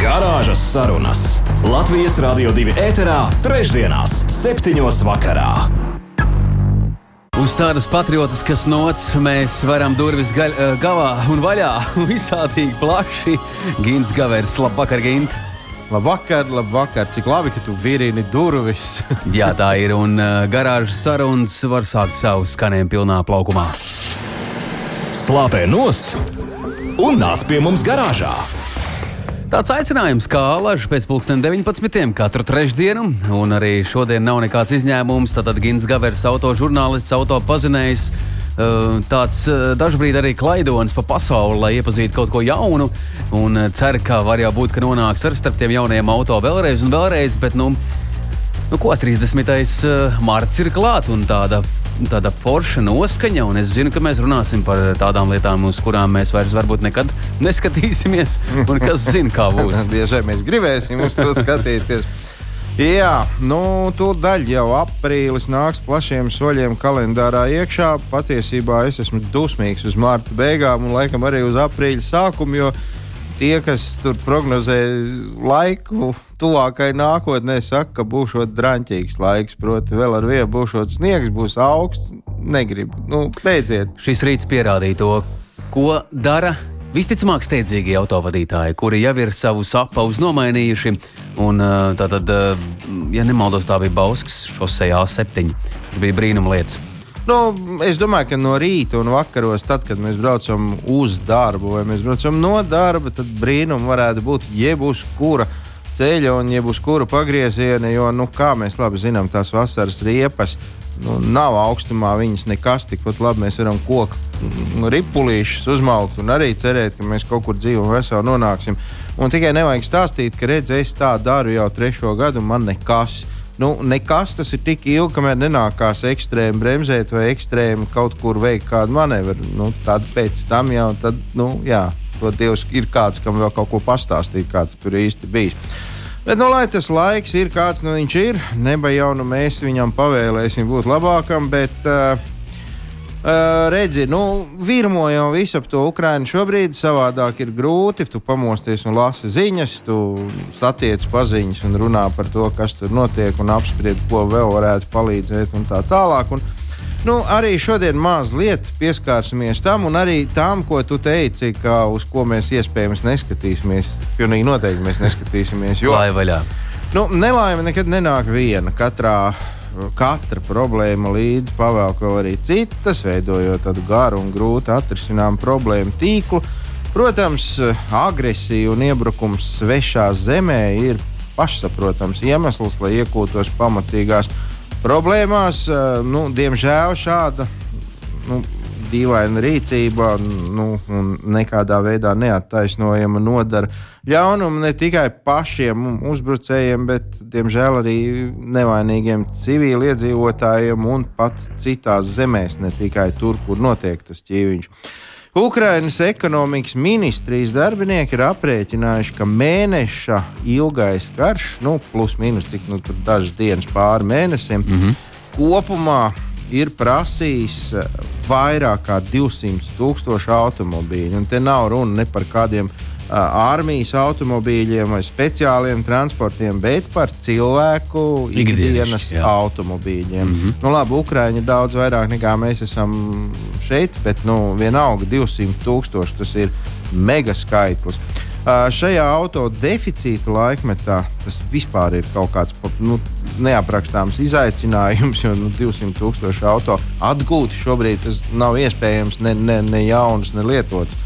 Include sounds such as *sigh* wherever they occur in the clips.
Garāžas sarunas Latvijas Rādio 2 ēterā, trešdienās, septiņos vakarā. Uz tādas patriotiskas nots mēs varam durvis gaļ, eh, galā un vaļā *laughs* visādīgi plaši. Gins Gavers, labvakar, Gint! Labvakar, labvakar, cik labi, ka tu virini durvis. *laughs* Jā, tā ir, un uh, garāžas sarunas var sākt savu skanējumu pilnā plaukumā. Slāpē nost un nāc pie mums garāžā! Tāds aicinājums kā alažs pēc pulksten 19. katru trešdienu, un arī šodien nav nekāds izņēmums. Tad Gins Gavers, autožurnālists, autopazinējs, tāds dažkārt arī klaidonis pa pasauli, lai iepazītu kaut ko jaunu. Un cer, ka var jau būt, ka nonāks ar starp tiem jaunajiem auto vēlreiz un vēlreiz. Bet, nu, nu ko, 30. marts ir klāts un tāda tāda forša noskaņa, un es zinu, ka mēs runāsim par tādām lietām, uz kurām mēs vairs varbūt nekad *laughs* neskatīsimies. Un kas zina, kā *laughs* būs? Vai mēs gribēsim uz to skatīties. Jā, nu, tūdaļ jau aprīlis nāks plašiem soļiem kalendārā iekšā. Patiesībā es esmu dusmīgs uz marta beigām un laikam arī uz aprīļa sākumu, jo tie, kas tur prognozē laiku, tuvākai nākotnē, saka, ka būs drāmīgs laiks. Proti, vēl ar vienu būs sniegs, būs augsts. Negribu. Nu, beidziet. Šis rīts pierādīja to, ko dara Visticamāk, steidzīgie autovadītāji, kuri jau ir savu sapaus nomainījuši, un tātad, ja nemaldos, tā bija Bauskas šosejā A7. Tas bija brīnuma lietas. Nu, es domāju, ka no rīta un vakaros, tad, kad mēs braucam uz darbu vai mēs braucam no darba, tad brīnum varētu būt jebus kura ceļa un jebus kura pagrieziena. Jo, nu, kā mēs labi zinām, tās vasaras riepas nu, nav augstumā, viņas nekas tikpat labi. Mēs varam koku nu, ripulīšus uzmaukt un arī cerēt, ka mēs kaut kur dzīvi un veseli nonāksim. Un tikai nevajag stāstīt, ka redz, es tā daru jau trešo gadu, man nekas nu, nekas tas ir tik ilgi, kamēr nenākās ekstrēmi bremzēt vai ekstrēmi kaut kur veikt kādu manevru. Nu, tad pēc tam jau, tad, nu, jā, to Dievs ir kāds, kam vēl kaut ko pastāstīt, kā tu tur īsti bijis. Bet, nu, lai tas laiks ir kāds, nu viņš ir, neba jau nu mēs viņam pavēlēsim būt labākam, bet uh, Uh, redzi, nu, virmo jau visu ap to Ukraiņu. Šobrīd savādāk ir grūti. Tu pamosties un lasi ziņas, tu satiec paziņas un runā par to, kas tur notiek, un apspried, ko vēl varētu palīdzēt, un tā tālāk. Un, nu, arī šodien mazliet pieskārsimies tam, un arī tam, ko tu teici, ka uz ko mēs iespējams neskatīsimies. Pilnīgi noteikti mēs neskatīsimies. Jo, Lai vaļā! Nu, nelaime nekad nenāk viena. Katrā katra problēma līdzi pavēlk vēl arī citas, veidojot tādu garu un grūti atrisināmu problēmu tīklu. Protams, agresija un iebrukums svešā zemē ir pašsaprotams iemesls, lai iekūtos pamatīgās problēmās. Nu, diemžēl šāda nu, dīvaina rīcība nu, un nekādā veidā neattaisnojama nodara ļaunumu ne tikai pašiem uzbrucējiem, bet, diemžēl, arī nevainīgiem civiliedzīvotājiem un pat citās zemēs, ne tikai tur, kur notiek tas ķīviņš. Ukrainas ekonomikas ministrijas darbinieki ir aprēķinājuši, ka mēneša ilgais karš, nu, plus mīnus cik nu, dažas dienas pāri mēnesim, mm -hmm. kopumā ir prasījis eh, vairāk kā 200 tūkstošu automobīļu. Un te nav runa ne par kādiem uh, armijas automobīļiem vai speciāliem transportiem, bet par cilvēku ikdienas automobīļiem. Mm -hmm. nu, labi, Ukraiņa daudz vairāk nekā mēs esam šeit, bet nu, vienalga 200 tūkstoši tas ir mega skaitlis. Šajā auto deficīta laikmetā tas vispār ir kaut kāds nu, neaprakstāms izaicinājums, jo nu, 200 tūkstoši auto atgūt šobrīd tas nav iespējams ne, ne, ne jauns, ne lietots.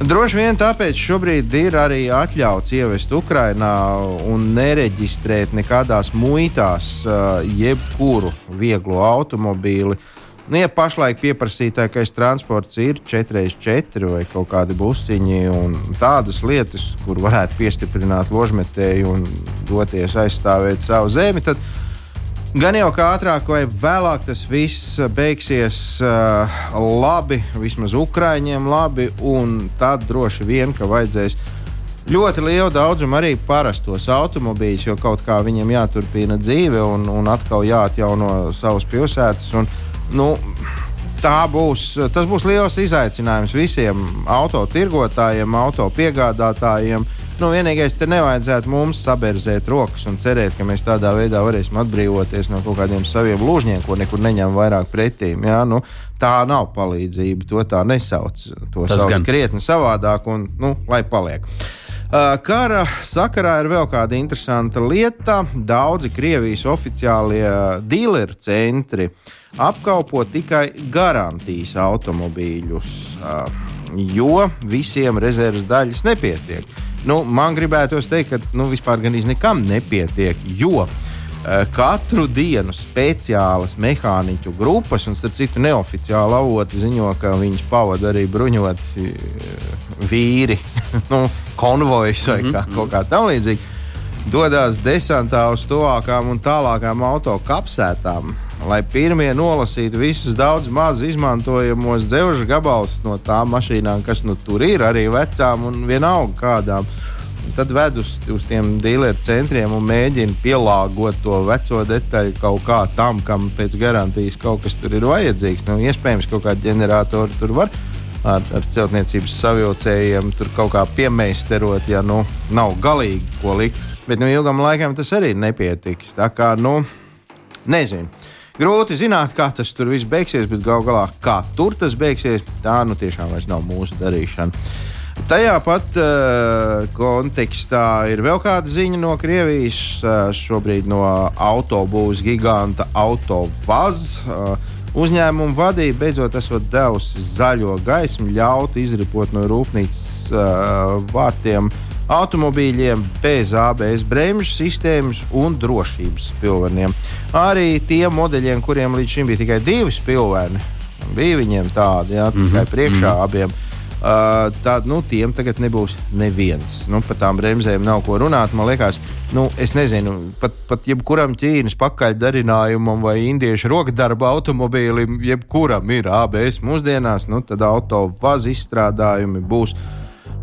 Droši vien tāpēc šobrīd ir arī atļauts ievest Ukrajinā un nereģistrēt nekādās muitās jebkuru vieglu automobīli. Nu, ja pašlaik pieprasītākais transports ir 4x4 vai kaut kādi busiņi un tādas lietas, kur varētu piestiprināt ložmetēju un doties aizstāvēt savu zemi, tad Gan jau kā ātrāk vai vēlāk tas viss beigsies uh, labi, vismaz Ukrāņiem labi, un tad droši vien, ka vajadzēs ļoti lielu daudzumu arī parastos automobīļus, jo kaut kā viņiem jāturpina dzīve un, un atkal jāatjauno savas pilsētas. Un, nu, būs, tas būs liels izaicinājums visiem autotirgotājiem, autopiegādātājiem. Nu, vienīgais, te nevajadzētu mums saberzēt rokas un cerēt, ka mēs tādā veidā varēsim atbrīvoties no kaut kādiem saviem lūžņiem, ko nekur neņem vairāk pretī. Ja? Nu, tā nav palīdzība, to tā nesauc. To Tas sauc gan. krietni savādāk, un nu, lai paliek. Uh, Kara sakarā ir vēl kāda interesanta lieta. Daudzi Krievijas oficiālie dealeru centri apkalpo tikai garantijas automobīļus, jo visiem rezerves daļas nepietiek. Nu, man gribētos teikt, ka nu, vispār gan nekam nepietiek, jo katru dienu speciālas mehāniķu grupas, un starp citu neoficiāli avoti ziņo, ka viņus pavada arī bruņoti vīri, *laughs* nu, konvojs vai kā, kaut kā tamlīdzīga, dodas desantā uz tuvākām un tālākām auto kapsētām. Lai pirmie nolasītu visus daudz maz izmantojamos dzelžu gabalus no tām mašīnām, kas nu tur ir, arī vecām un vienalga kādām. Un Tad ved uz, uz tiem dealeru centriem un mēģina pielāgot to veco detaļu kaut kā tam, kam pēc garantijas kaut kas tur ir vajadzīgs. Nu, iespējams, kaut kāda ģeneratora tur var ar, ar celtniecības savilcējiem tur kaut kā piemēsterot, ja nu nav galīgi ko likt. Bet nu, ilgam laikam tas arī nepietiks. Tā kā, nu, nezinu. Grūti zināt, kā tas tur viss beigsies, bet gal galā, kā tur tas beigsies, tā nu tiešām vairs nav mūsu darīšana. Tajā pat uh, kontekstā ir vēl kāda ziņa no Krievijas, uh, šobrīd no autobūvas giganta Autovaz. Uh, uzņēmuma vadība beidzot esot devusi zaļo gaismu, ļaut izripot no rūpnīcas uh, vārtiem automobīļiem bez ABS bremžu sistēmas un drošības spilveniem. Arī tiem modeļiem, kuriem līdz šim bija tikai divi spilveni, bija viņiem tādi, jā, tikai priekšā mm -hmm. abiem. Uh, tad nu, tiem tagad nebūs neviens. Nu, par tām bremzēm nav ko runāt. Man liekas, nu, es nezinu, pat, pat jebkuram Ķīnas pakaļdarinājumam vai indiešu rokdarba automobīlim, jebkuram ir ABS mūsdienās, nu, tad autovaz izstrādājumi būs.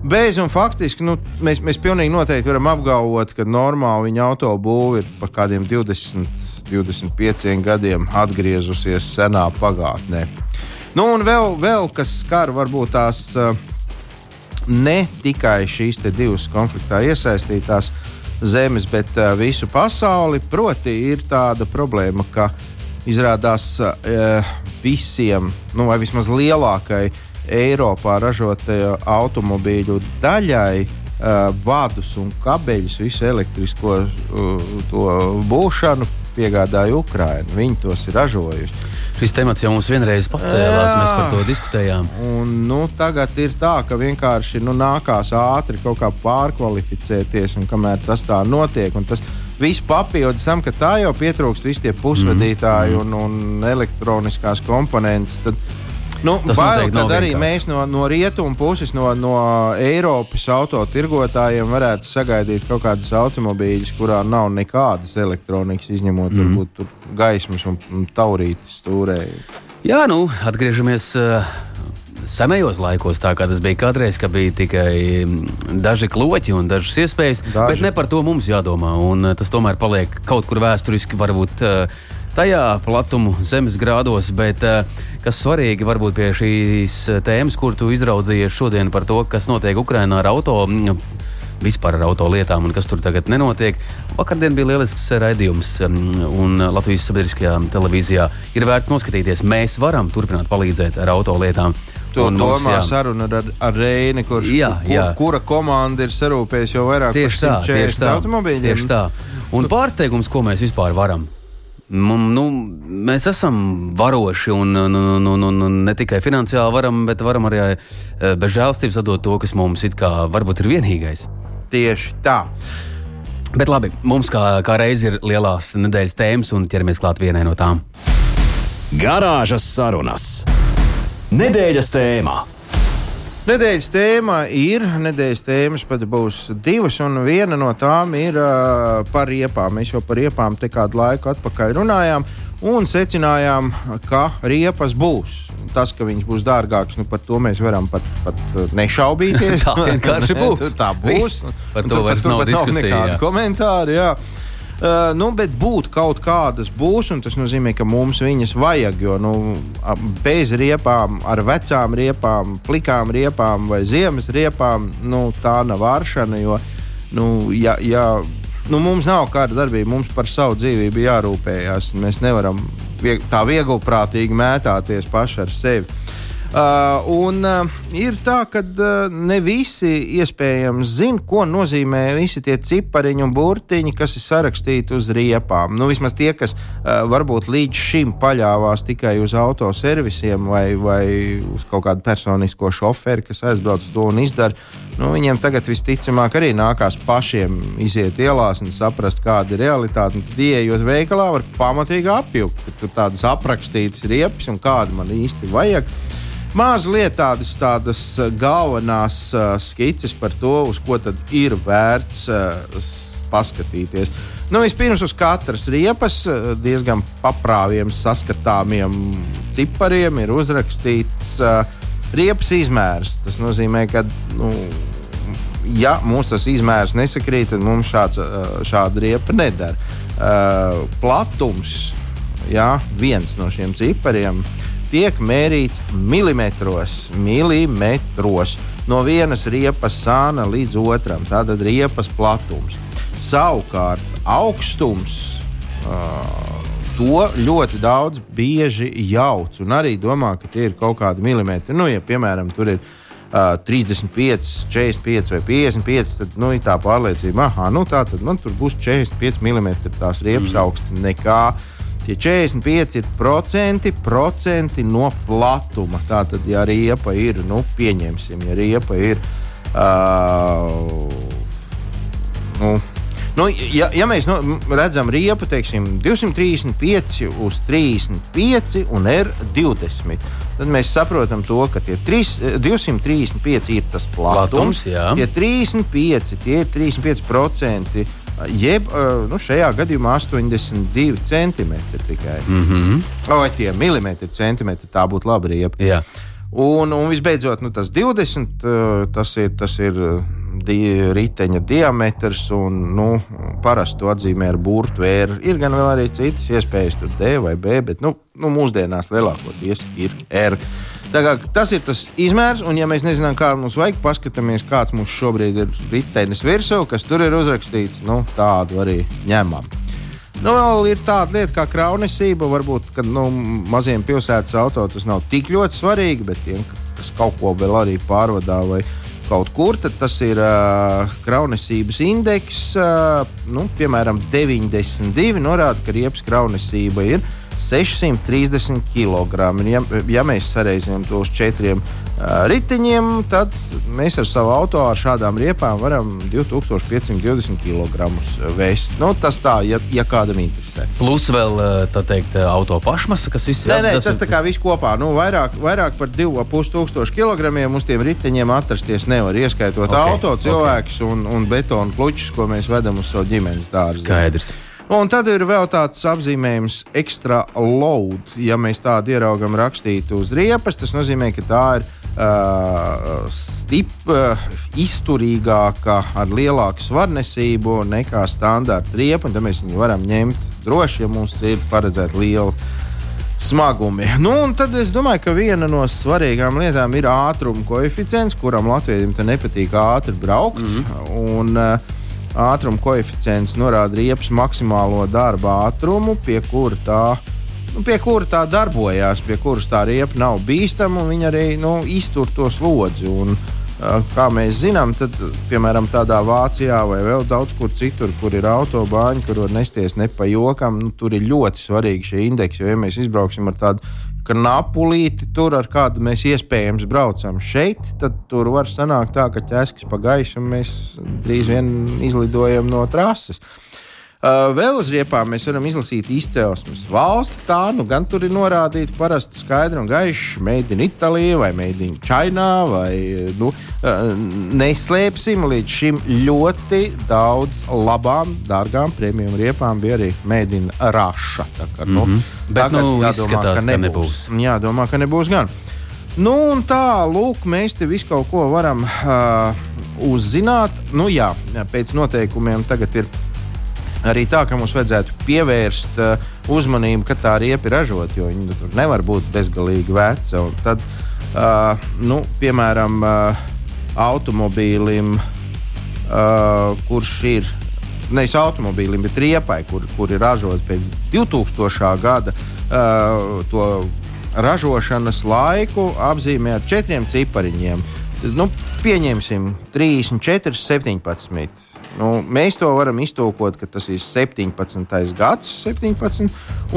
Bez un faktiski nu, mēs, mēs pilnīgi noteikti varam apgalvot, ka normāli viņa autobūve ir par kādiem 20, 25 gadiem atgriezusies senā pagātnē. Nu, un vēl, vēl kas skar varbūt tās uh, ne tikai šīs divas konfliktā iesaistītās zemes, bet uh, visu pasauli. Proti, ir tāda problēma, ka izrādās uh, visiem, nu, vai vismaz lielākai Eiropā ražotajai automobīļu daļai. Uh, vadus un kabeļus, visu elektrisko uh, būšanu piegādāja Ukraiņa. Viņi tos ir ražojuši. Šis temats jau mums vienreiz pacēlās, Jā. mēs par to diskutējām. Un, nu, tagad ir tā, ka vienkārši nu, nākās ātri kaut kā pārkvalificēties, un kamēr tas tā notiek, un tas viss papildus tam, ka tā jau pietrūkst visi tie pusvadītāji mm. un, un elektroniskās komponentes. Tad, Nu, Tas bail, tad arī vienkārši. mēs no, no rietumu puses, no, no Eiropas autotirgotājiem varētu sagaidīt kaut kādas automobīļus, kurā nav nekādas elektronikas, izņemot mm. varbūt, tur gaismas un, un taurītes stūrē. Jā, nu, atgriežamies uh, senajos laikos, tā kā tas bija kādreiz, ka bija tikai mm, daži kloķi un dažas iespējas. Daži. Bet ne par to mums jādomā. Un, uh, tas tomēr paliek kaut kur vēsturiski, varbūt uh, tajā platumu zemes grādos. Bet uh, kas svarīgi varbūt pie šīs tēmas, kur tu izraudzījies šodien par to, kas notiek Ukrajinā ar auto. mm, Vispār ar autolietām un kas tur tagad nenotiek. Vakardien bija lielisks raidījums, um, un Latvijas sabiedriskajā televīzijā ir vērts noskatīties. Mēs varam turpināt palīdzēt ar autolietām. To Un mums, domā saruna ar, ar Reini, kurš, Jā, kur, jā. kura komanda ir sarūpējusi jau vairāk par tieši 140 tā. automobīļiem. Tieši tā. Un pārsteigums, ko mēs vispār varam. Mum, nu, mēs esam varoši un, un, un, un, un, un ne tikai finansiāli varam, bet varam arī eh, bez žēlstības atdot to, kas mums it kā varbūt ir vienīgais. Tieši tā. Bet labi, mums kā, kā reiz ir lielās nedēļas tēmas un ķeramies klāt vienai no tām. Garāžas sarunas. Nedēļas tēmā. Nedēļas tēma ir, nedēļas tēmas pat būs divas, un viena no tām ir uh, par riepām. Mēs jau par riepām te kādu laiku atpakaļ runājām un secinājām, ka riepas būs. Tas, ka viņas būs dārgākas, nu, par to mēs varam pat, pat nešaubīties. *laughs* Tā vienkārši *laughs* būs. Tā būs. Par to vairs tur nav diskusija, nekādu komentāru. Jā. Uh, nu, bet būt kaut kādas būs, un tas nozīmē, ka mums viņas vajag. Jo nu, bez riepām, ar vecām riepām, plikām riepām vai ziemas riepām, nu, tā nav vāršana. Jo, nu, ja, ja, nu, mums nav kāda darbība, mums par savu dzīvību jārūpējas. Mēs nevaram vieg, tā vieglprātīgi mētāties paši ar sevi. Uh, un uh, ir tā, ka uh, ne visi iespējams zina, ko nozīmē visi tie cipariņi un burtiņi, kas ir sarakstīti uz riepām. Nu, vismaz tie, kas uh, varbūt līdz šim paļāvās tikai uz autoservisiem vai, vai uz kaut kādu personisko šoferi, kas aizbrauc to un izdara. Nu, viņiem tagad visticamāk arī nākās pašiem iziet ielās un saprast, kāda ir realitāte. Tad, ieejot veikalā, var pamatīgi apjukt, ka tur tādas aprakstītas riepas un kāda man īsti vajag. Mazliet tādas, tādas uh, galvenās uh, skices par to, uz ko ir vērts uh, paskatīties. Nu, vispirms uz katras riepas uh, diezgan paprāviem, saskatāmiem cipariem ir uzrakstīts uh, riepas izmērs. Tas nozīmē, ka nu, ja mums tas izmērs nesakrīt, tad mums šāds, uh, šāda riepa nedara. Uh, platums, jā, viens no šiem cipariem, tiek mērīts milimetros, milimetros no vienas riepas sāna līdz otram. Tātad riepas platums. Savukārt augstums. Uh, To ļoti daudz bieži jauc un arī domā, ka tie ir kaut kādi milimetri. Nu, ja, piemēram, tur ir uh, 35, 45 vai 55, tad nu, ir tā pārliecība, ka nu, tā tad man tur būs 45 mm tās riepas mm. augsts. Nekā tie 45 ir procenti, procenti no platuma. Tātad, ja riepa ir, nu, pieņemsim, ja riepa ir. Uh, nu, Nu, ja, ja mēs nu, redzam riepu, teiksim, 235 uz 35 un R20, tad mēs saprotam, to, ka tie 3, 235 ir tas platums. Platums, jā. tie 35, tie ir 35%. Jeb eh, nu, šajā gadījumā 82 centimetri tikai. Mm. -hmm. Vai tie milimetri, centimetri, tā būtu laba riepa. Jā. Un, un visbeidzot, nu, tas 20, uh, tas ir, tas ir uh, di riteņa diametrs, un nu, parasti to atzīmē ar burtu R. Ir gan vēl arī citas iespējas, tur D vai B, bet nu, nu, mūsdienās lielākoties ir R. Kā, tas ir tas izmērs, un, ja mēs nezinām, kādu mums vajag, paskatāmies, kāds mums šobrīd ir ritenis virsū, kas tur ir uzrakstīts, nu, tādu arī ņemam. Nu, vēl ir tāda lieta kā kraunesība. Varbūt, kad nu, maziem pilsētas auto tas nav tik ļoti svarīgi, bet tiem, kas kaut ko vēl arī pārvadā vai kaut kur, tad tas ir uh, kraunesības indeks. Uh, nu, piemēram, 92 norāda, ka riepas kraunesība ir 630 kg. Ja, ja mēs sareizējam to uz četriem uh, riteņiem, tad mēs ar savu auto ar šādām riepām varam 2520 kg vēst. Nu, tas tā, ja, ja kādam interesē. Plus vēl tā teikt, auto pašmasa, kas viss Nē, nē, tas tā kā viss kopā. Nu, vairāk, vairāk par 2,5 kg uz tiem riteņiem atrasties nevar. Ieskaitot Ok, okay, auto, cilvēkus okay. un, un betonu klučus, ko mēs vedam uz savu ģimenes dārzu. Skaidrs. Un tad ir vēl tāds apzīmējums, extra load. Ja mēs tādu ieraugam rakstītu uz riepas, tas nozīmē, ka tā ir uh, stip, uh, izturīgāka, ar lielāku svarnesību nekā standarta riepa. Tad mēs viņu varam ņemt droši, ja mums ir paredzēta liela smagumi. Nu, un tad es domāju, ka viena no svarīgām lietām ir ātruma koeficients, kuram Latvijam nepatīk ātri braukt. Mm -hmm. un, uh, ātruma koeficients norāda riepas maksimālo darba ātrumu, pie kura tā. Nu, pie kura tā darbojās, pie kuras tā riepa nav bīstama, un viņa arī nu, iztur to slodzi. Un, kā mēs zinām, tad, piemēram, tādā Vācijā vai vēl daudz kur citur, kur ir autobāņi, kur var nesties ne pa jokam, nu, tur ir ļoti svarīgi šie indeksi. Jo, ja mēs izbrauksim ar tādu knapulīti, tur ar kādu mēs iespējams braucam šeit, tad tur var sanākt tā, ka ķēskis pa gaisu un mēs drīz vien izlidojam no trases. Uh, vēl uz riepām mēs varam izlasīt izcelsmes valsti. Tā nu gan tur ir norādīta parasti skaidri un gaiši. Made in Italy vai Made in China. Vai, nu, uh, neslēpsim, līdz šim ļoti daudz labām, dārgām premium riepām bija arī Made in Russia. Tā kā, nu, mm -hmm. Bet, nu, izskatās, ka nebūs. Jā, domā, ka nebūs gan. Nu, un tā, lūk, mēs te visu kaut ko varam uh, uzzināt. Nu, jā, pēc noteikumiem tagad ir arī tā, ka mums vajadzētu pievērst uh, uzmanību, kad tā riepa ir ražota, jo viņa tur nevar būt bezgalīgi veca. Un tad, uh, nu, piemēram, uh, automobīlim, uh, kurš ir nevis automobīlim, bet riepai, kur, kur ir ražots pēc 2000. gada, uh, to ražošanas laiku apzīmē ar četriem cipariņiem. Nu, pieņemsim 34, 17. Nu, mēs to varam iztūkot, ka tas ir 17. gads, 17.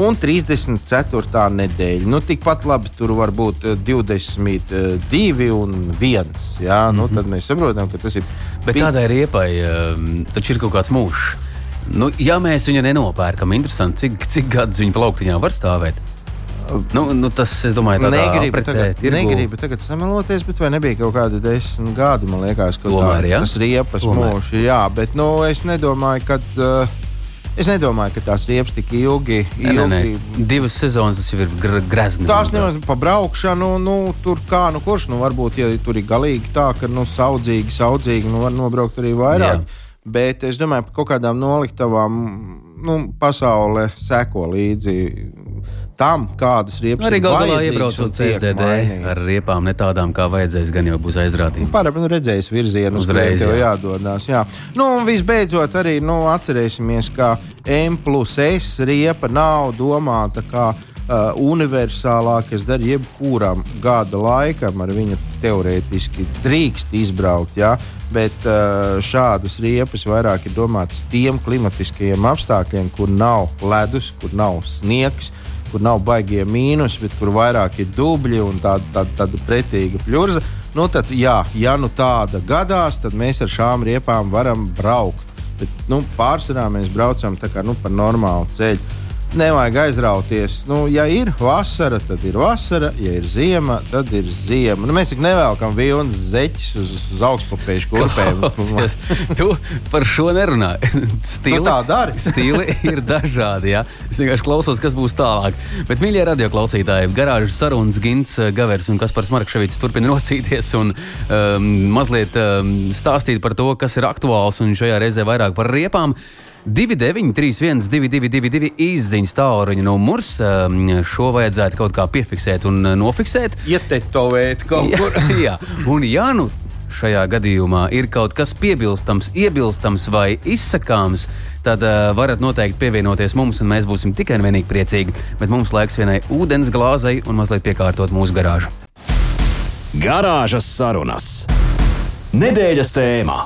un 34. nedēļa. Nu, tikpat labi tur var būt 22 un 1. Jā, nu, mm -hmm. Tad mēs saprotam, ka tas ir. Bet tādai riepai um, taču ir kaut kāds mūžs. Nu, ja mēs viņu nenopērkam, interesanti, cik, cik gadus viņa plauktiņā var stāvēt. Nu, nu, tas, es domāju, tādā negribu tagad, tirgu... negribu tagad sameloties, bet vai nebija kaut kādi desmit gadi, man liekas, ka Tomēr, tā, tas riepas mūžs. Jā, bet nu, es nedomāju, ka. Uh, Es nedomāju, ka tās riepas tik ilgi. ilgi... Nē, nē, nē. Divas sezonas tas jau ir grezni. Tās nemaz pa braukšanu, nu, tur kā nu kurš. Nu, varbūt, ja tur ir galīgi tā, ka nu, saudzīgi, saudzīgi, nu, var nobraukt arī vairāk. Jā. Bet es domāju, ka kaut kādām noliktavām nu, pasaule seko līdzi tam, kādas riepas arī galā iebraucot CSDD ar riepām, ne tādām, kā vajadzēs, gan jau būs aizrātība. Pārāk, nu, redzējis virzienu, uzreiz jau jādodas. Jā. Nu, un visbeidzot, arī nu, atcerēsimies, ka M plus S riepa nav domāta kā uh, universālā, kas der jebkuram gada laikam, ar viņu teorētiski drīkst izbraukt. Ja? Bet uh, šādas riepas vairāk ir domātas tiem klimatiskajiem apstākļiem, kur nav ledus, kur nav sniegs kur nav baigie mīnus, bet kur vairāk ir dubļi un tāda, tāda, tāda pretīga pļurza. Nu, tad, jā, ja nu tāda gadās, tad mēs ar šām riepām varam braukt. Bet, nu, pārsvarā mēs braucam kā, nu, pa normālu ceļu nevajag aizrauties. Nu, ja ir vasara, tad ir vasara, ja ir ziema, tad ir ziema. Nu, mēs tik nevelkam vilnas zeķis uz, uz augstpapēžu kurpēm. tu par šo nerunā. *laughs* Stili, nu, tā dari. *laughs* stili ir dažādi. Ja? Es vienkārši klausos, kas būs tālāk. Bet, mīļie radioklausītāji, garāžas sarunas Gins Gavers un Kaspars Markševits turpina nosīties un um, mazliet um, stāstīt par to, kas ir aktuāls un šajā reizē vairāk par riepām. 2931, 222, izziņas tālruņa numurs. Ehm, šo vajadzētu kaut kā piefiksēt un eh, nofiksēt. Ietetovēt kaut kur. *laughs* jā, un ja nu šajā gadījumā ir kaut kas piebilstams, iebilstams vai izsakāms, tad uh, varat noteikti pievienoties mums, un mēs būsim tikai un vienīgi priecīgi. Bet mums laiks vienai ūdens glāzei un mazliet piekārtot mūsu garāžu. Garāžas sarunas. Nedēļas tēmā.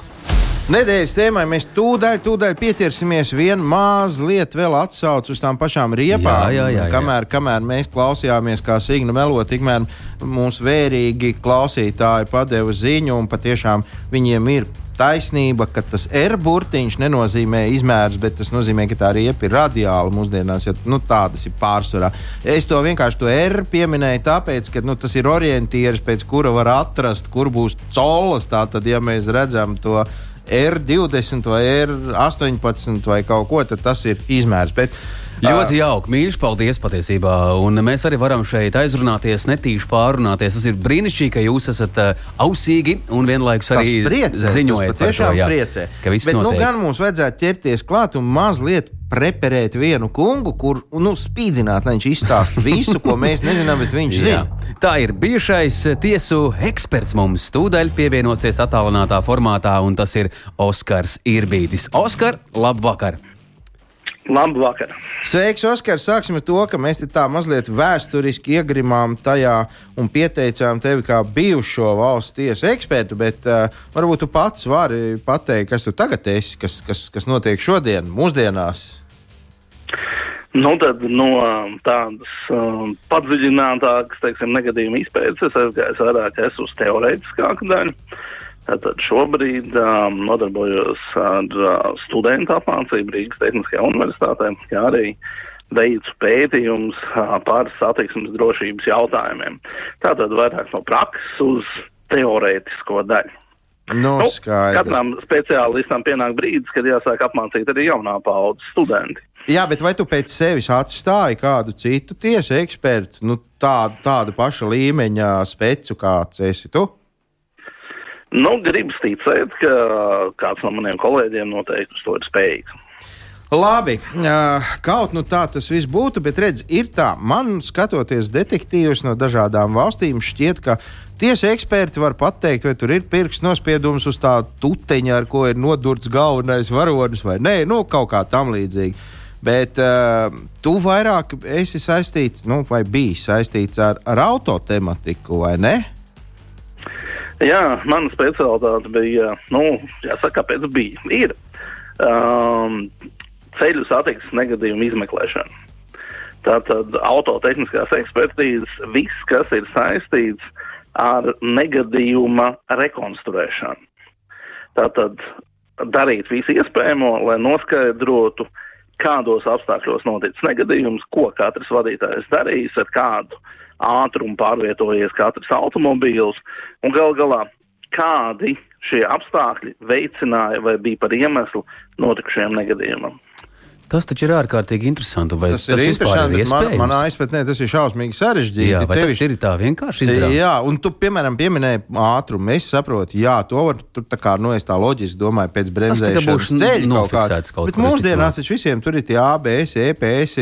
Nedēļas tēmai mēs tūdaļ, tūdaļ pieķersimies vien mazliet vēl atsauc uz tām pašām riepām. Jā, jā, jā, jā. Kamēr, kamēr mēs klausījāmies, kā Signa melo, tikmēr mums vērīgi klausītāji padeva ziņu, un patiešām viņiem ir taisnība, ka tas R burtiņš nenozīmē izmērs, bet tas nozīmē, ka tā riepa ir radiāla mūsdienās, jo nu, tādas ir pārsvarā. Es to vienkārši to R pieminēju, tāpēc, ka nu, tas ir orientieris, pēc kura var atrast, kur būs colas. Tātad, ja mēs redzam to R20 vai R18 vai kaut ko, tad tas ir izmērs. Bet, Ļoti jauki, mīļš, paldies patiesībā. Un mēs arī varam šeit aizrunāties, netīši pārunāties. Tas ir brīnišķīgi, ka jūs esat uh, ausīgi un vienlaikus arī priecē, ziņojat par to. Jā, priecē. Bet nu, notiek. nu, gan mums vajadzētu ķerties klāt un mazliet preparēt vienu kungu, kur nu, spīdzināt, lai viņš izstāsta visu, ko mēs nezinām, bet viņš zina. Tā ir bijušais tiesu eksperts mums stūdaļ pievienosies attālinātā formātā, un tas ir Oskars Irbītis. Oskar, labvakar! Labu vakar. Sveiks, Oskar. Sāksim ar to, ka mēs tā mazliet vēsturiski iegrimām tajā un pieteicām tevi kā bijušo valsts tiesu ekspertu, bet uh, varbūt tu pats vari pateikt, kas tu tagad esi, kas, kas, kas notiek šodien, mūsdienās. Nu, tad no tādas um, padziļinātākas, teiksim, negadījuma izpētes es aizgāju vairāk uz teorētiskāku daļu. Tātad šobrīd um, nodarbojos ar uh, studentu apmācību Rīgas Tehniskajā universitātē, kā arī veicu pētījumus uh, par satiksmes drošības jautājumiem. Tātad vairāk no prakses uz teorētisko daļu. Nu, Nu, katram speciālistam pienāk brīdis, kad jāsāk apmācīt arī jaunā paudze studenti. Jā, bet vai tu pēc sevis atstāji kādu citu tiesu ekspertu, nu, tādu, tādu pašu līmeņa specu, kāds esi tu? Nu, gribas ticēt, ka kāds no maniem kolēģiem noteikti to ir spējīgs. Labi, kaut nu tā tas viss būtu, bet redz, ir tā, man skatoties detektīvus no dažādām valstīm, šķiet, ka tiesa eksperti var pateikt, vai tur ir pirksts nospiedums uz tā tuteņa, ar ko ir nodurts galvenais varonis, vai nē, nu, kaut kā tam līdzīga. Bet uh, tu vairāk esi saistīts, nu, vai bijis saistīts ar, ar autotematiku, vai ne? Jā, mana specialitāte bija, nu, jāsaka, kāpēc bija. Ir um, ceļu satiksmes negadījumu izmeklēšana. Tātad autotehniskās ekspertīzes, viss, kas ir saistīts ar negadījuma rekonstruēšanu. Tātad darīt visu iespējamo, lai noskaidrotu, kādos apstākļos noticis negadījums, ko katrs vadītājs darījis, ar kādu ātrumu pārvietojies katrs automobīls, un gal galā kādi šie apstākļi veicināja vai bija par iemeslu notikušajam negadījumam. Tas taču ir ārkārtīgi interesanti. Vai Tas, tas ir interesanti. ir bet Man, manā izpratnē tas ir šausmīgi sarežģīti. Jā, vai tas ir tā vienkārši izdarāms? Jā, un tu, piemēram, pieminēji ātrumu. Es saprotu, jā, to var tur tā kā, nu, es tā loģiski domāju, pēc bremzēšanas ceļa kaut kāds. kaut Bet kur, mūsdienās taču visiem tur ir tie ABS, EPS,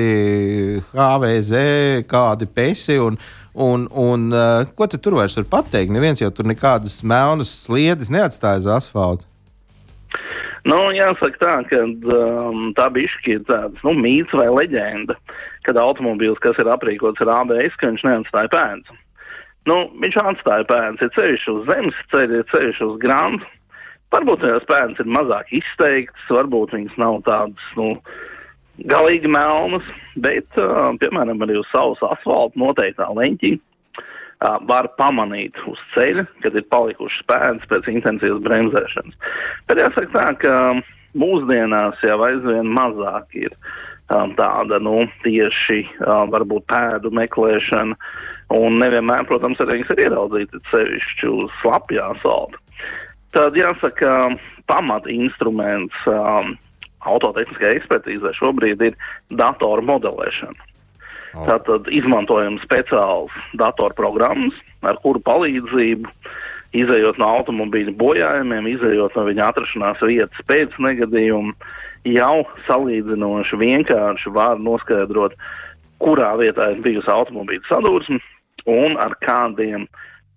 HVZ, kādi pesi un, un, un uh, ko tu tur vairs var pateikt? Neviens jau tur nekādas melnas sliedes neatstāja uz asfalta. Nu, jāsaka tā, ka um, tā bišķi ir tāds, nu, mīts vai leģenda, kad automobīls, kas ir aprīkots ar ABS, ka viņš neatstāja pēdas. Nu, viņš atstāja pēdas, ir ceļš uz zemes ceļa, ir ceļš uz grandu. Varbūt tās pēdas ir mazāk izteiktas, varbūt viņas nav tādas, nu, galīgi melnas, bet, uh, piemēram, arī uz savas asfalta noteiktā leņķī var pamanīt uz ceļa, kad ir palikušas pēdas pēc intensīvas bremzēšanas. Bet jāsaka tā, ka mūsdienās jau aizvien mazāk ir um, tāda, nu, tieši uh, varbūt pēdu meklēšana, un nevienmēr, protams, arī viņas ir ieraudzītas sevišķi uz slapjā asfalta. Tad jāsaka, pamat instruments um, autotehniskajai ekspertīzē šobrīd ir datoru modelēšana. Oh. Tātad izmantojam speciāls datorprogrammas, ar kuru palīdzību, izējot no automobīļa bojājumiem, izējot no viņa atrašanās vietas pēc negadījuma, jau salīdzinoši vienkārši var noskaidrot, kurā vietā ir bijusi automobīļa sadursme un ar kādiem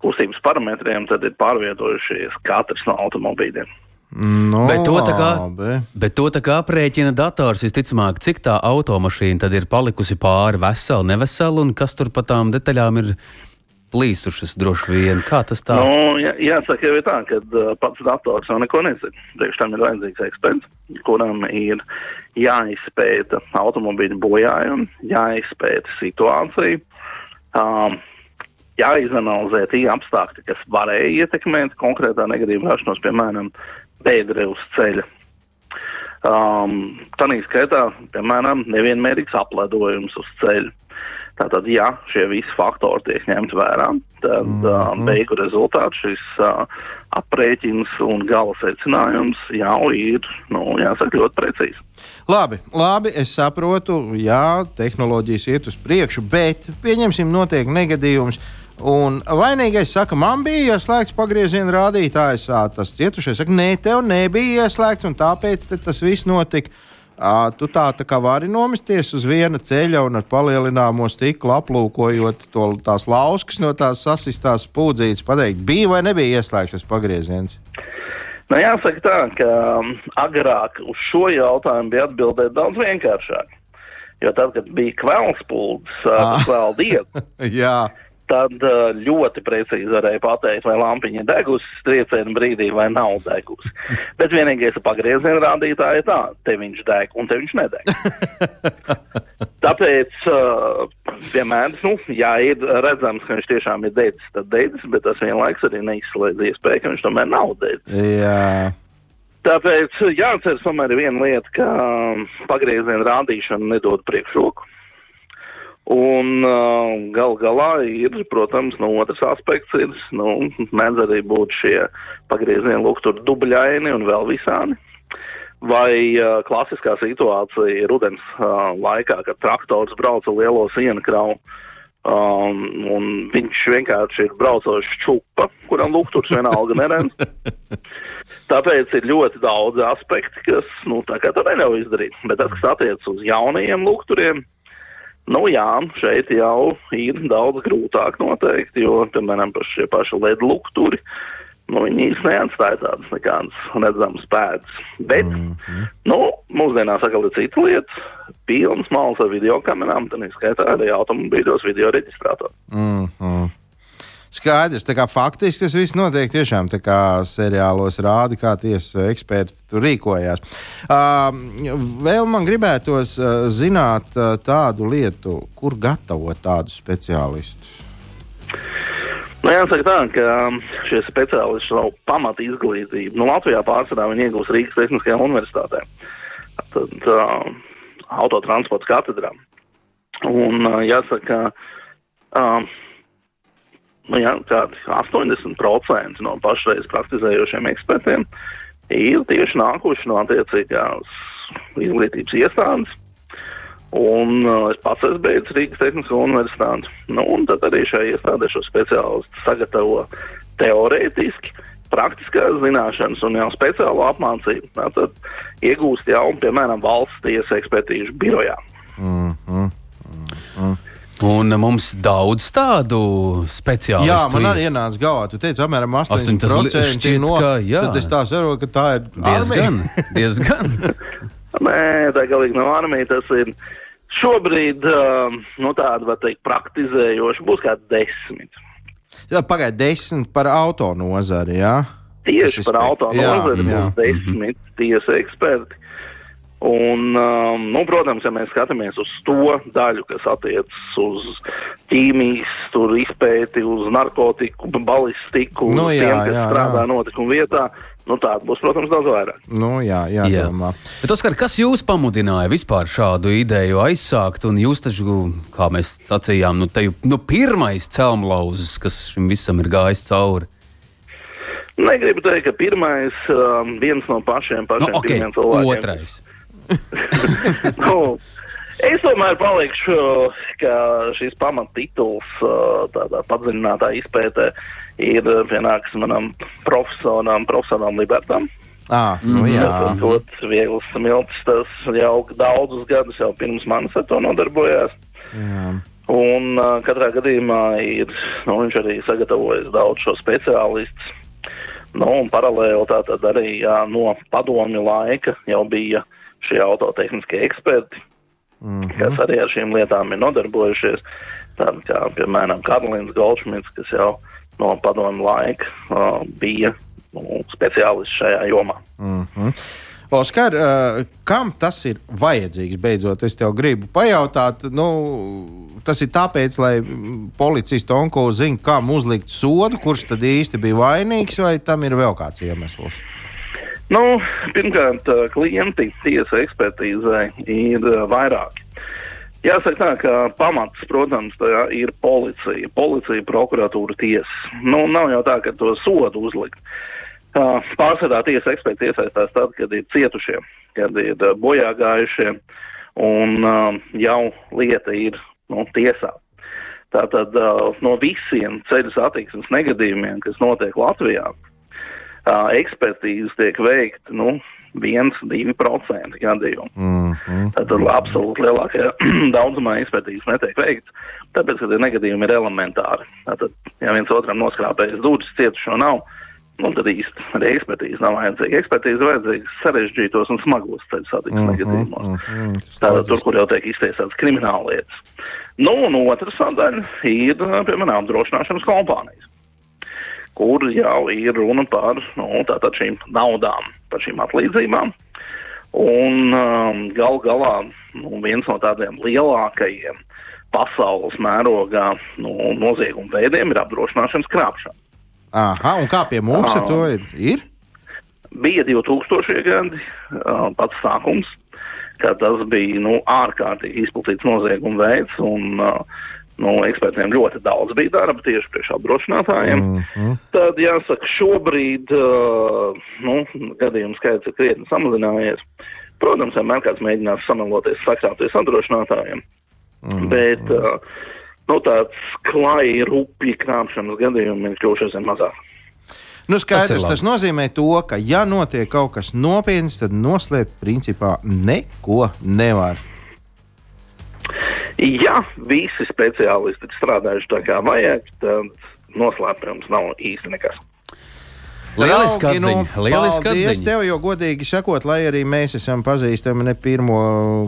kustības parametriem tad ir pārvietojušies katrs no automobīļiem. No, Bet to tā kā, labi. bet to tā kā aprēķina dators, visticamāk, cik tā automašīna tad ir palikusi pāri vesela, nevesela, un kas tur pa tām detaļām ir plīsušas droši vien. Kā tas tā? Nu, jā, jāsaka, jau ir tā, ka uh, pats dators jau neko nezina. Priekš tam ir vajadzīgs eksperts, kuram ir jāizpēta automobīļa bojājumi, jāizpēta situācija, um, jāizanalizē tie apstākļi, kas varēja ietekmēt konkrētā negadījuma rašanos, piemēram, pēdre uz ceļa. Um, Tādā skaitā, piemēram, nevienmērīgs apledojums uz ceļa. Tātad, ja šie visi faktori tiek ņemti vērā, tad mm -hmm. beigu rezultāts šis uh, aprēķins un gala secinājums jau ir, nu, jāsaka, ļoti precīzi. Labi, labi, es saprotu, jā, tehnoloģijas iet uz priekšu, bet pieņemsim, notiek negadījums. Un vainīgais saka, man bija ieslēgts pagrieziena rādītājs. Tas cietušais saka, nē, tev nebija ieslēgts, un tāpēc tas viss notika. Ā, Tu tā, tā kā vari nomesties uz viena ceļa un ar palielināmo stiklu aplūkojot to, tās lauskas no tās sasistās pūdzītes, pateikt, bija vai nebija ieslēgts tas pagrieziens. Nu, jāsaka tā, ka um, agrāk uz šo jautājumu bija atbildēt daudz vienkāršāk. Jo tad, kad bija kvēlspulds, kvēl diena, *laughs* jā, tad uh, ļoti precīzi varēja pateikt, vai lampiņa ir degusi trieciena brīdī vai nav degusi. *laughs* Bet vienīgais pagrieziena rādītāju ir tā, te viņš deg un te viņš nedeg. *laughs* Tāpēc uh, vienmēr, nu, ja ir redzams, ka viņš tiešām ir dedzis, tad dedzis, bet tas vienlaiks arī neizslēdz iespēju, ka viņš tomēr nav dedzis. Jā. Tāpēc jāatceras tomēr viena lieta, ka um, pagrieziena rādīšana nedod priekšroku. Un uh, gal galā ir, protams, no otrs aspekts ir, nu, mēdz arī būt šie pagriezieni lukturi dubļaini un vēl visādi. Vai uh, klasiskā situācija rudens uh, laikā, kad traktors brauca lielo sienu kravu, um, un viņš vienkārši ir braucošs čupa, kuram lukturs vienalga neredz. *laughs* Tāpēc ir ļoti daudz aspekti, kas, nu, tā kā to neļauj izdarīt. Bet tas, kas attiec uz jaunajiem lukturiem, Nu, jā, šeit jau ir daudz grūtāk noteikti, jo, piemēram, par šie paši LED lukturi, nu, viņi īsti neatstāja tādas nekādas redzamas pēdas. Bet, mm -hmm. nu, mūsdienās atkal ir cita lieta, pilns mals ar video kamerām, tad izskaitā arī automobīļos video reģistrātori. Mm -hmm. Skaidrs, tā kā faktiski tas viss notiek tiešām tā kā seriālos rāda, kā tiesa eksperti tur rīkojās. Uh, vēl man gribētos uh, zināt uh, tādu lietu, kur gatavot tādus speciālistus. Nu, jāsaka tā, ka šie speciālisti savu pamatu izglītību nu, Latvijā pārsvarā viņi iegūst Rīgas Tehniskajā universitātē. Tad uh, autotransporta katedrā. Un uh, jāsaka, uh, nu, jā, kādi 80% no pašreiz praktizējošiem ekspertiem ir tieši nākuši no attiecīgās izglītības iestādes. Un uh, es pats esmu beidzis Rīgas Tehnisko universitāti. Nu, un tad arī šai iestādē šo speciālistu sagatavo teorētiski, praktiskās zināšanas un jau speciālo apmācību. Tad iegūst jau, piemēram, valsts tiesa ekspertīžu birojā. Mm. Un mums daudz tādu speciālistu. Jā, man arī ienāca galvā. Tu teici, apmēram 80% šķiet, no ka, jā. Tad es tā saprotu, ka tā ir diezgan. diezgan. *laughs* Nē, tā galīgi nav armija. Tas ir šobrīd, um, nu tāda, var teikt, praktizējoša. Būs kā desmit. Jā, pagaid, desmit par auto nozari, jā? Tieši par auto nozari būs desmit tiesa eksperti. Un, um, nu, protams, ja mēs skatāmies uz to daļu, kas attiecas uz ķīmijas, izpēti, uz narkotiku, balistiku, nu, jā, tiem, kas jā, strādā jā. notikumu vietā, nu, tāda būs, protams, daudz vairāk. Nu, jā, jā, Jā. domā. Bet, Oskar, kas jūs pamudināja vispār šādu ideju aizsākt? Un jūs taču, kā mēs sacījām, nu, te jau nu, pirmais celmlauzis, kas šim visam ir gājis cauri. Negribu teikt, ka pirmais, um, viens no pašiem, pašiem Nu, okay, cilvēkiem. otrais. *laughs* nu, es tomēr palikšu, ka šis pamattituls uh, tādā padziļinātā izpētē ir pienāks manam profesoram, profesoram Libertam. À, nu, Mhm. jā. Tas ļoti viegls smilts, tas jau daudzus gadus jau pirms manis ar to nodarbojās. jā. Un uh, katrā gadījumā ir, nu, viņš arī sagatavojis daudz šo speciālistu. Nu, paralēli tātad arī jā, no padomju laika jau bija šie autotehniskie eksperti, mm -hmm. kas arī ar šīm lietām ir nodarbojušies. Tādi kā, piemēram, Karolīns Goldšmits, kas jau no padomju laika uh, bija nu, speciālists šajā jomā. Oskar, uh, kam tas ir vajadzīgs? Beidzot, es tev gribu pajautāt. Nu, tas ir tāpēc, lai mm, policists Onko zinātu, kam uzlikt sodu, kurš tad īsti bija vainīgs, vai tam ir vēl kāds iemesls? Nu, pirmkārt, uh, klienti tiesa ekspertīzē ir uh, vairāki. Jāsaka tā, ka pamats, protams, ir policija. Policija, prokuratūra, tiesa. Nu, nav jau tā, ka to sodu uzlikt. Pārsvarā tiesa eksperti iesaistās tad, kad ir cietušie, kad ir uh, bojā gājušie, un jau lieta ir nu, tiesā. Tātad no visiem ceļu satiksmes negadījumiem, kas notiek Latvijā, ekspertīzes tiek veikta nu, 1-2% gadījumu. Mm -hmm. Tātad absolūti lielākajā *clears throat* daudzumā ekspertīzes netiek veikts, tāpēc, ka tie negadījumi ir elementāri. Tātad, ja viens otram noskrāpējas durvis, cietušo nav, nu, tad īsti arī ekspertīze nav vajadzīga. Ekspertīze vajadzīga sarežģītos un smagos ceļu satiksmes Mhm, negadījumos. mhm, Tātad tur, kur jau tiek iztiesāts krimināla lietas. Nu, un otra sadaļa ir, piemēram, apdrošināšanas kompānijas, kur jau ir runa par nu, šīm naudām, par šīm atlīdzībām. Un um, gal galā nu, viens no tādiem lielākajiem pasaules mērogā nu, noziegumu veidiem ir apdrošināšanas krāpšana. Aha, un kā pie mums ar to ir? ir? Bija 2000. gadi, uh, pats sākums, kad tas bija nu, ārkārtīgi izplatīts nozieguma veids. Un, uh, Nu, ekspertiem ļoti daudz bija darba tieši priekš apdrošinātājiem. Mm -hmm. Tad, jāsaka, šobrīd uh, nu, gadījumu skaits ir krietni samazinājies. Protams, vienmēr kāds mēģinās sameloties, sakrāpties apdrošinātājiem. Mm -hmm. Bet uh, nu, tāds klāja rupji krāpšanas gadījumi ir kļuvuši aizvien mazāk. Nu, skaidrs, tas, tas nozīmē to, ka, ja notiek kaut kas nopietns, tad noslēpt principā neko nevar. Ja visi speciālisti ir strādājuši tā kā vajag, tad noslēpums nav īsti nekas. Lieliski Draugi, nu, atziņa. Lieliski atziņa. tev, jo godīgi sakot, lai arī mēs esam pazīstami ne pirmo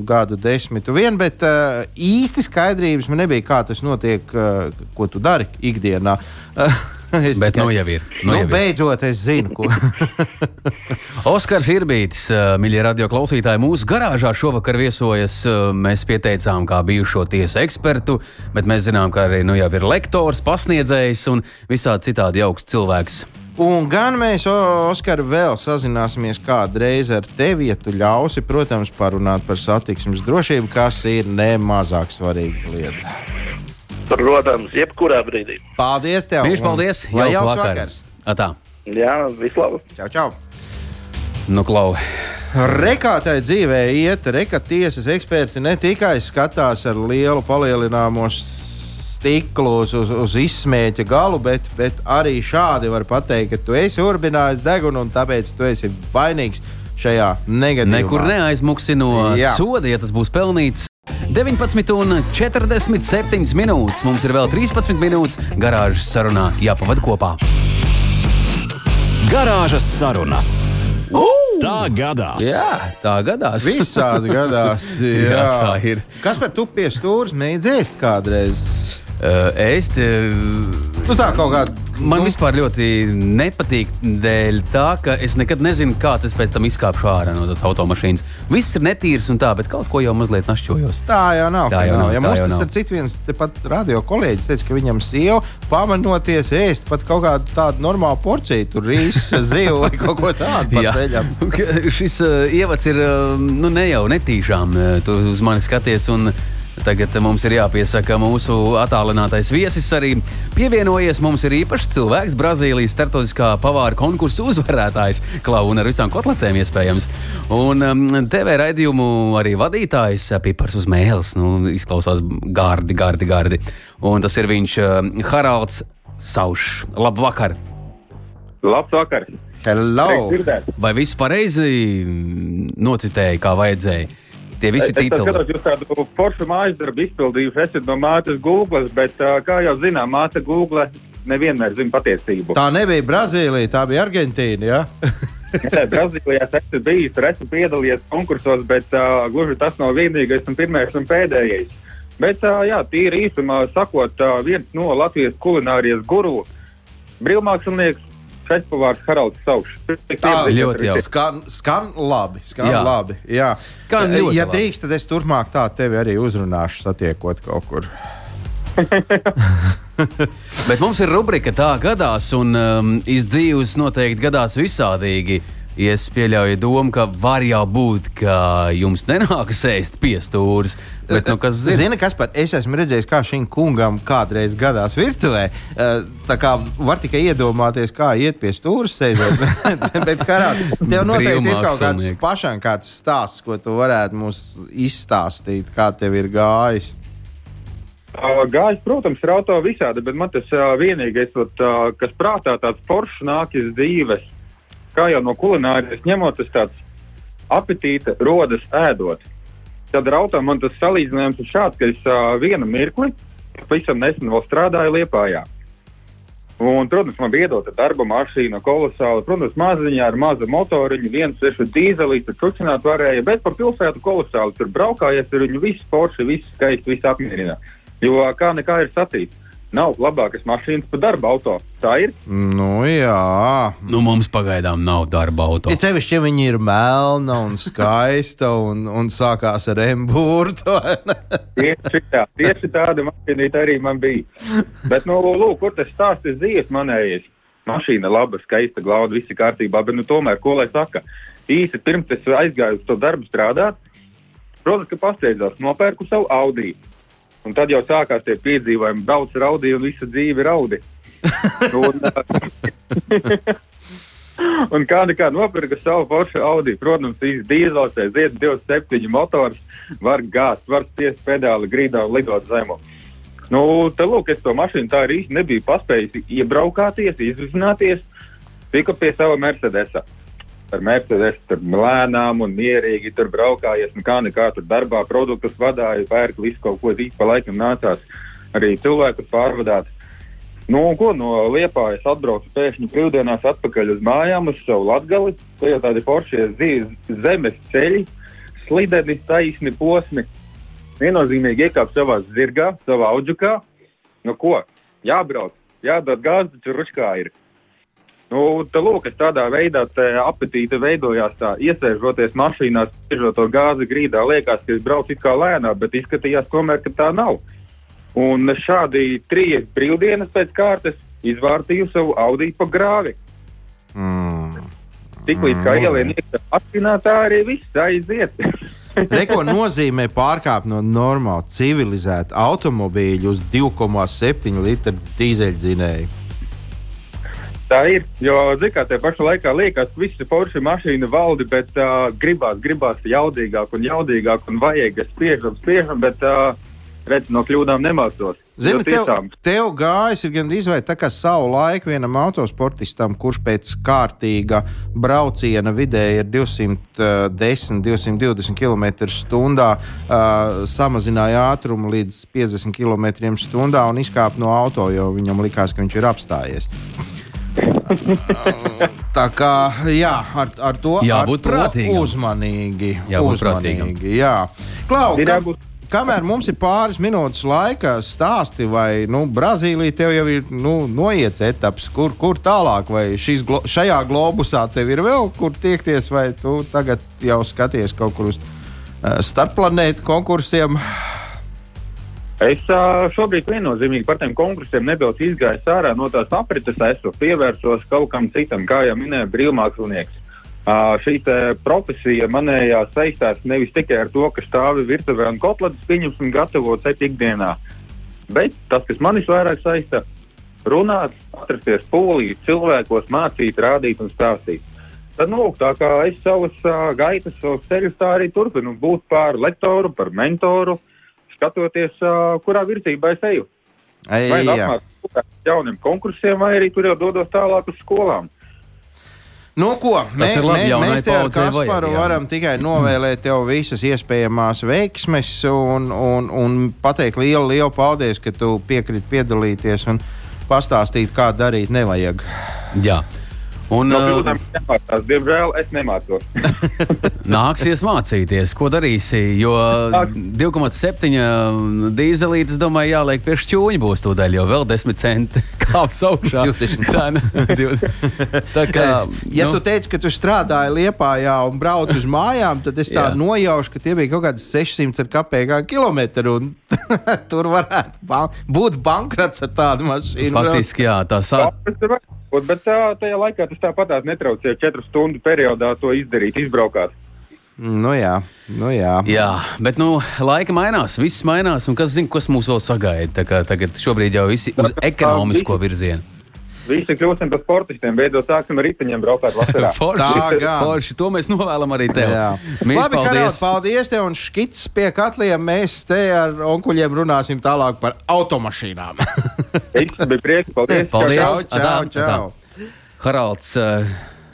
gadu desmitu vien, bet uh, īsti skaidrības man nebija, kā tas notiek, uh, ko tu dari ikdienā. *laughs* *laughs* Es Bet tikai- nu jau ir, nu Nu, jau ir. beidzot, es zinu, ko. *laughs* Oskars Irbītis, mīļie radio klausītāji, mūsu garāžā šovakar viesojas. ā, Mēs pieteicām kā bijušo tiesu ekspertu, bet mēs zinām, ka arī nu, jau ir lektors, pasniedzējs un visādi citādi augsts cilvēks. Un gan mēs, Oskar, vēl sazināsimies kādreiz ar tevi, ja tu ļausi, protams, parunāt par satiksmes drošību, kas ir nemazāk svarīga lieta. Protams, jebkurā brīdī. Paldies tev! Un paldies! Lai jauks vakars! Atā, Jā, vislabāk! Čau, čau! nu, klau. Rekātai dzīvē iet, reka tiesas eksperti ne tikai skatās ar lielu palielināmo stiklu uz, uz, uz izsmēķa galu, bet, bet arī šādi var pateikt, ka tu esi urbinājis degunu un tāpēc tu esi vainīgs šajā negadījumā. Nekur neaizmuksi no Jā. soda, ja tas būs pelnīts. 19,47 minūtes. Mums ir vēl 13 minūtes garāžas sarunā jāpavada kopā. Garāžas sarunas. Tā gadās. Jā, tā gadās. Visādi gadās. *laughs* Jā. Jā, tā ir. Kas par tu pie stūres mēģināji ēst kādreiz? Uh, es te, Nu, tā kaut kāda. Man nu, vispār ļoti nepatīk dēļ tā, ka es nekad nezinu, kāds es pēc tam izkāpšu ārā no tās automašīnas. Viss ir netīrs un tā, bet kaut ko jau mazliet našķojos. Tā jau nav. Tā jau nav, Ja mums tas ir cits viens, tepat radio kolēģis teica, ka viņam sieva pamanoties ēst pat kaut kādu tādu normālu porciju, tur rīsu, *laughs* zivu vai kaut ko tādu pa ceļam. *laughs* Šis uh, ievads ir uh, nu, ne jau netīšām. Uh, tu uz mani skaties, un tagad mums ir jāpiesaka mūsu attālinātais viesis. Arī pievienojies mums ir īpašs cilvēks, Brazīlijas starptautiskā pavāra konkursa uzvarētājs, klauna ar visām kotletēm iespējams. Un um, TV raidījumu arī vadītājs uh, Pipars uz mēles. Nu, izklausās gardi, gardi, gardi. Un tas ir viņš uh, Haralds Saušs. Labvakar! Labs vakar! Hello! Vai viss pareizi mm, nocitēja, kā vajadzēja? Tie visi tā tituli. skatos, jūs tādu foršu mājas darbu izpildījuši. Esat no mātes Google, bet, kā jau zinām, māte Google nevienmēr zina patiesību. Tā nebija Brazīlija, tā bija Argentīna. Ja? *laughs* Nē, Brazīlijā es esmu bijis, tur esmu piedalījies konkursos, bet uh, gluži tas nav vienīgais un pirmais un pēdējais. Bet, uh, jā, tīri īsumā sakot, uh, viens no Latvijas kulinārijas guru brīvmākslinieks Šefpavārs Haralds Saušs. Tā ļoti jauki. Skan, skan labi. Skan Jā. labi jā. Skan ļoti ja labi. drīkst, tad es turpmāk tā tevi arī uzrunāšu, satiekot kaut kur. *laughs* Bet mums ir rubrika tā gadās, un um, izdzīvus noteikti gadās visādīgi. Ja es pieļauju domu, ka var jau būt, ka jums nenākas ēst piestūris. Bet, nu, kas zina? Zini, kas par es esmu redzējis, kā šim kungam kādreiz gadās virtuvē. Eh, Tā kā var tikai iedomāties, kā iet pie stūra sēžot. *laughs* Bet, Harā, tev noteikti ir kaut kāds pašam kāds stāsts, ko tu varētu mums izstāstīt, kā tev ir gājis. Uh, Gājis, protams, ir auto visādi, bet man tas uh, vienīgais, uh, kas prātā tāds foršs nāk iz dzīves, kā jau no kulinārijas ņemot, tas tāds apetīte rodas ēdot. Tad ar auto man tas salīdzinājums ir šāds, ka es uh, vienu mirkli, pavisam nesen vēl strādāju Liepājā. Un, protams, man bija iedota darba mašīna, kolosāla, protams, maziņā ar mazu motoriņu, viens ir dīzelīts, tur čučināt varēja, bet pa pilsētu kolosāli tur braukājies, tur viņu viss forši, viss skaisti, viss apmierina. Jo kā nekā ir sacīts, nav labākas mašīnas par darba auto. Tā ir. Nu, jā. Nu, mums pagaidām nav darba auto. Ir sevišķi, ja viņi ir melna un skaista un, un sākās ar embūrtu. Tieši, tā, tieši tāda mašīna arī man bija. Bet, nu, lūk, kur tas stāsts ir dzīves manējais. Mašīna laba, skaista, glauda, viss kārtībā, bet, nu, tomēr, ko lai saka, īsi pirms es aizgāju uz to darbu strādāt, protams, ka pasteidzās, nopērku savu Audi. Un tad jau sākās tie piedzīvojumi, brauc raudī un visa dzīve raudi. *laughs* un, *laughs* un kā nekā nopirka savu Porsche Audi, protams, īsti dīzels, zied 27 motors, var gāzt, var spiest pedāli grīdā un lidot zemu. Nu, te lūk, es to mašīnu tā arī nebiju paspējis iebraukāties, izvizināties, tiku pie sava Mercedesa. Ar Mercedes tur lēnām un mierīgi tur braukājies, un kā nekā tur darbā produktus vadāju, pērku visu kaut ko zīmēt, pa laikam nācās arī cilvēkus pārvadāt. Nu, ko no Liepājas atbraucu pēkšņi brīvdienās atpakaļ uz mājām, uz savu latgali. Tie jau tādi foršie zi- zemes ceļi, slideni, taisni posmi. Viennozīmīgi iekāpt savā zirgā, savā auģukā. Nu ko, jābrauc, jādod gāzi, taču ručkā ir. Nu, tā lūk, tādā veidā apetīte veidojās, tā iesēžoties mašīnā, spiežot to gāzi grīdā, liekas, ka es braucu kā lēnā, bet izskatījās tomēr, ka tā nav. Un šādi trīs brīvdienas pēc kārtas izvārtīju savu Audi pa grāvi. Mm. Tiklīdz kā ielien iekšā mašīnā, tā arī viss aiziet. *laughs* Reko nozīmē pārkāpt no normāla, civilizēta automobīļa uz 2,7 litru dīzeļdzinēju. Tā ir. Jo, zināmā mērā, pašā laikā liekas, ka visi forši mašīna valdi, bet uh, gribās, gribās jaudīgāk un jaudīgāk, un vajag spiežam, spiežam, bet uh, redz, no kļūdām nemācos. Zini, tev, tev gājis ir gandrīz vai tā kā savu laiku vienam autosportistam, kurš pēc kārtīga brauciena vidēji ir 210, 220 km/h, uh, samazināja ātrumu līdz 50 km/h un izkāpa no auto, jo viņam likās, ka viņš ir apstājies. *laughs* Tā kā jā, ar, ar to Jābūt prātīgam. Uzmanīgi. Jābūt prātīgam. uzmanīgi jā. Klau, kam, kamēr mums ir pāris minūtes laika, stāsti, vai nu, Brazīlija tev jau ir nu, noiets etaps, kur, kur tālāk, vai šis, glo, šajā globusā tev ir vēl kur tiekties, vai tu tagad jau skaties kaut kur uz uh, starpplanētu konkursiem. Es šobrīd viennozīmīgi par tiem konkursiem nedaudz izgāju ārā no tās aprites, esmu pievērsos kaut kam citam, kā jau minēja brīvmākslinieks. Uh, šī profesija manējā saistās nevis tikai ar to, ka stāvi virtuvē un kotletes pieņems un gatavo ceļu ikdienā, bet tas, kas manis vairāk saista, runāt, atrasties polī, cilvēkos, mācīt, rādīt un stāstīt. Tad, nu, tā kā es savas uh, gaitas, savus ceļus tā arī turpinu būt par lektoru, par mentoru, skatoties, uh, kurā virzībā es eju. Vai nu Jā. apmācīt jauniem konkursiem, vai arī tur jau dodos tālāk uz skolām. Nu, ko, mē, labi, mē, mēs te ar Kasparu varam tikai novēlēt tev visas iespējamās veiksmes un, un, un pateikt lielu, lielu paldies, ka tu piekriti piedalīties un pastāstīt, kā darīt nevajag. Jā. Un, No kļūdām nemācās, diemžēl es nemācos. *laughs* *laughs* Nāksies mācīties, ko darīsi. Jo 2,7 dīzelītes, domāju, jāliek pie šķūņa būs tūdaļ, jo vēl 10 centi *laughs* kāps augšā. 20. Cena. Tā kā, Ja nu, tu teici, ka tu strādāji Lietpājā un brauc uz mājām, tad es tā Jā. nojaušu, ka tie bija kaut kādi 600 ar kapekām kilometru. un Tur varētu ba būt bankrots ar tādu mašīnu. faktiski, jā, tā sāk. Bet tā, tajā laikā tas tāpatās netraucēja četru stundu periodā to izdarīt, izbraukāt. Nu jā, nu jā. Jā, bet nu, laika mainās, viss mainās, un kas zina, kas mūs vēl sagaida. Tā kā Tagad šobrīd jau visi uz ekonomisko virzienu. Visi kļūsim par sportistiem, beidzot sāksim ar riteņiem braukāt vasarā. *laughs* Forši, forši, to mēs novēlam arī tev. Jā. Mīļš, Labi, Karel, paldies! paldies tev, un skits pie katliem. Mēs te ar onkuļiem runāsim tālāk par automašīnām. Viss bija prieks, paldies! Paldies. čau, čau, Atā, čau. Haralds uh,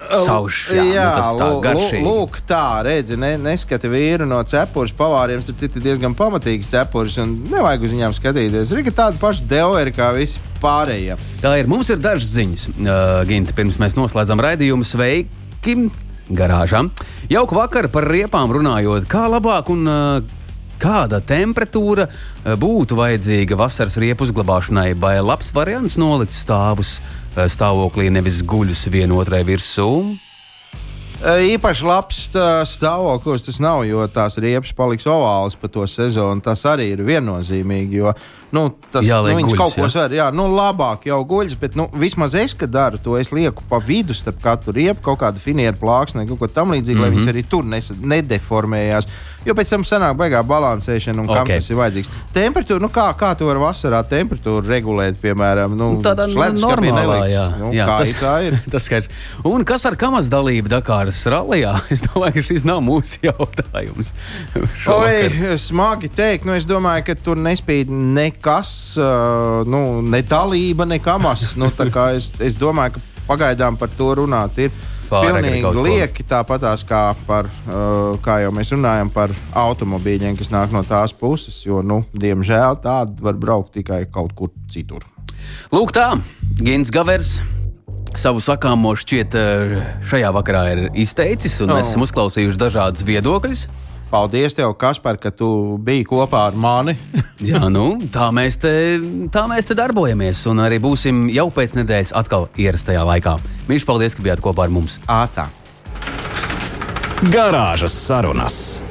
Saušs. Jā, jā nu, tā garšīgi. lūk, tā redzi, ne, neskati vīru no cepures pavāriem, ir diezgan pamatīgs cepures, un nevajag uz viņām skatīties. Ir tāda paša deoveri kā visi pārējie. Tā ir. Mums ir dažas ziņas, uh, Ginta, pirms mēs noslēdzam raidījumu. Sveiki! Garāžā. Jauka vakara par riepām runājot. Kā labāk un uh, kāda temperatūra eh, būtu vajadzīga vasaras riepu uzglabāšanai, vai labs variants nolikt stāvus stāvoklī, nevis guļus vienotrai virsū? Īpaši labs stāvoklis tas nav, jo tās riepas paliks ovālas pa to sezonu. Tas arī ir viennozīmīgi. Jo, nu, tas Jā, nu, viņš guļus, kaut ko jā? svar. Jā, nu, labāk jau guļas, bet nu, vismaz es, kad daru to, es lieku pa vidu starp katru riepu kaut kādu finieru plāksni, kaut ko tam līdzīgu, mm -hmm. lai Mhm. viņas arī tur nes, nedeformējās. Jo pēc tam sanāk baigā balansēšana un okay. kam tas ir vajadzīgs. Temperatūra, nu kā, kā to var vasarā temperatūru regulēt, piemēram, nu, Nu, Tādā normālā, jā. Nu, jā kā tas, tas... tā ir? *laughs* tas skaidrs. Un kas ar kamas dalību Dakāras rallijā? *laughs* Es domāju, ka šis nav mūsu jautājums. *laughs* Oi, smagi teikt, nu es domāju, ka tur nespīd nekas, nu, ne dalība, ne kamas. Nu, tā kā es, es domāju, ka pagaidām par to runāt ir. Ko. lieki, tāpatās kā, par, uh, kā jau mēs runājam par automobīļiem, kas nāk no tās puses. Jo, nu, diemžēl, tādi var braukt tikai kaut kur citur. Lūk, tā, Gins Gavers. Savu sakāmo šķiet eh, šajā vakarā ir izteicis, un Oh. mēs esam uzklausījuši dažādus viedokļus. Paldies, tev, Kaspar, ka tu biji kopā ar mani. *laughs* Jā, nu, tā, mēs te, tā mēs te darbojamies, un arī būsim jau pēc nedēļas atkal ierastajā laikā. Mīļš, paldies, ka bijāt kopā ar mums! Ātā! Garāžas sarunas.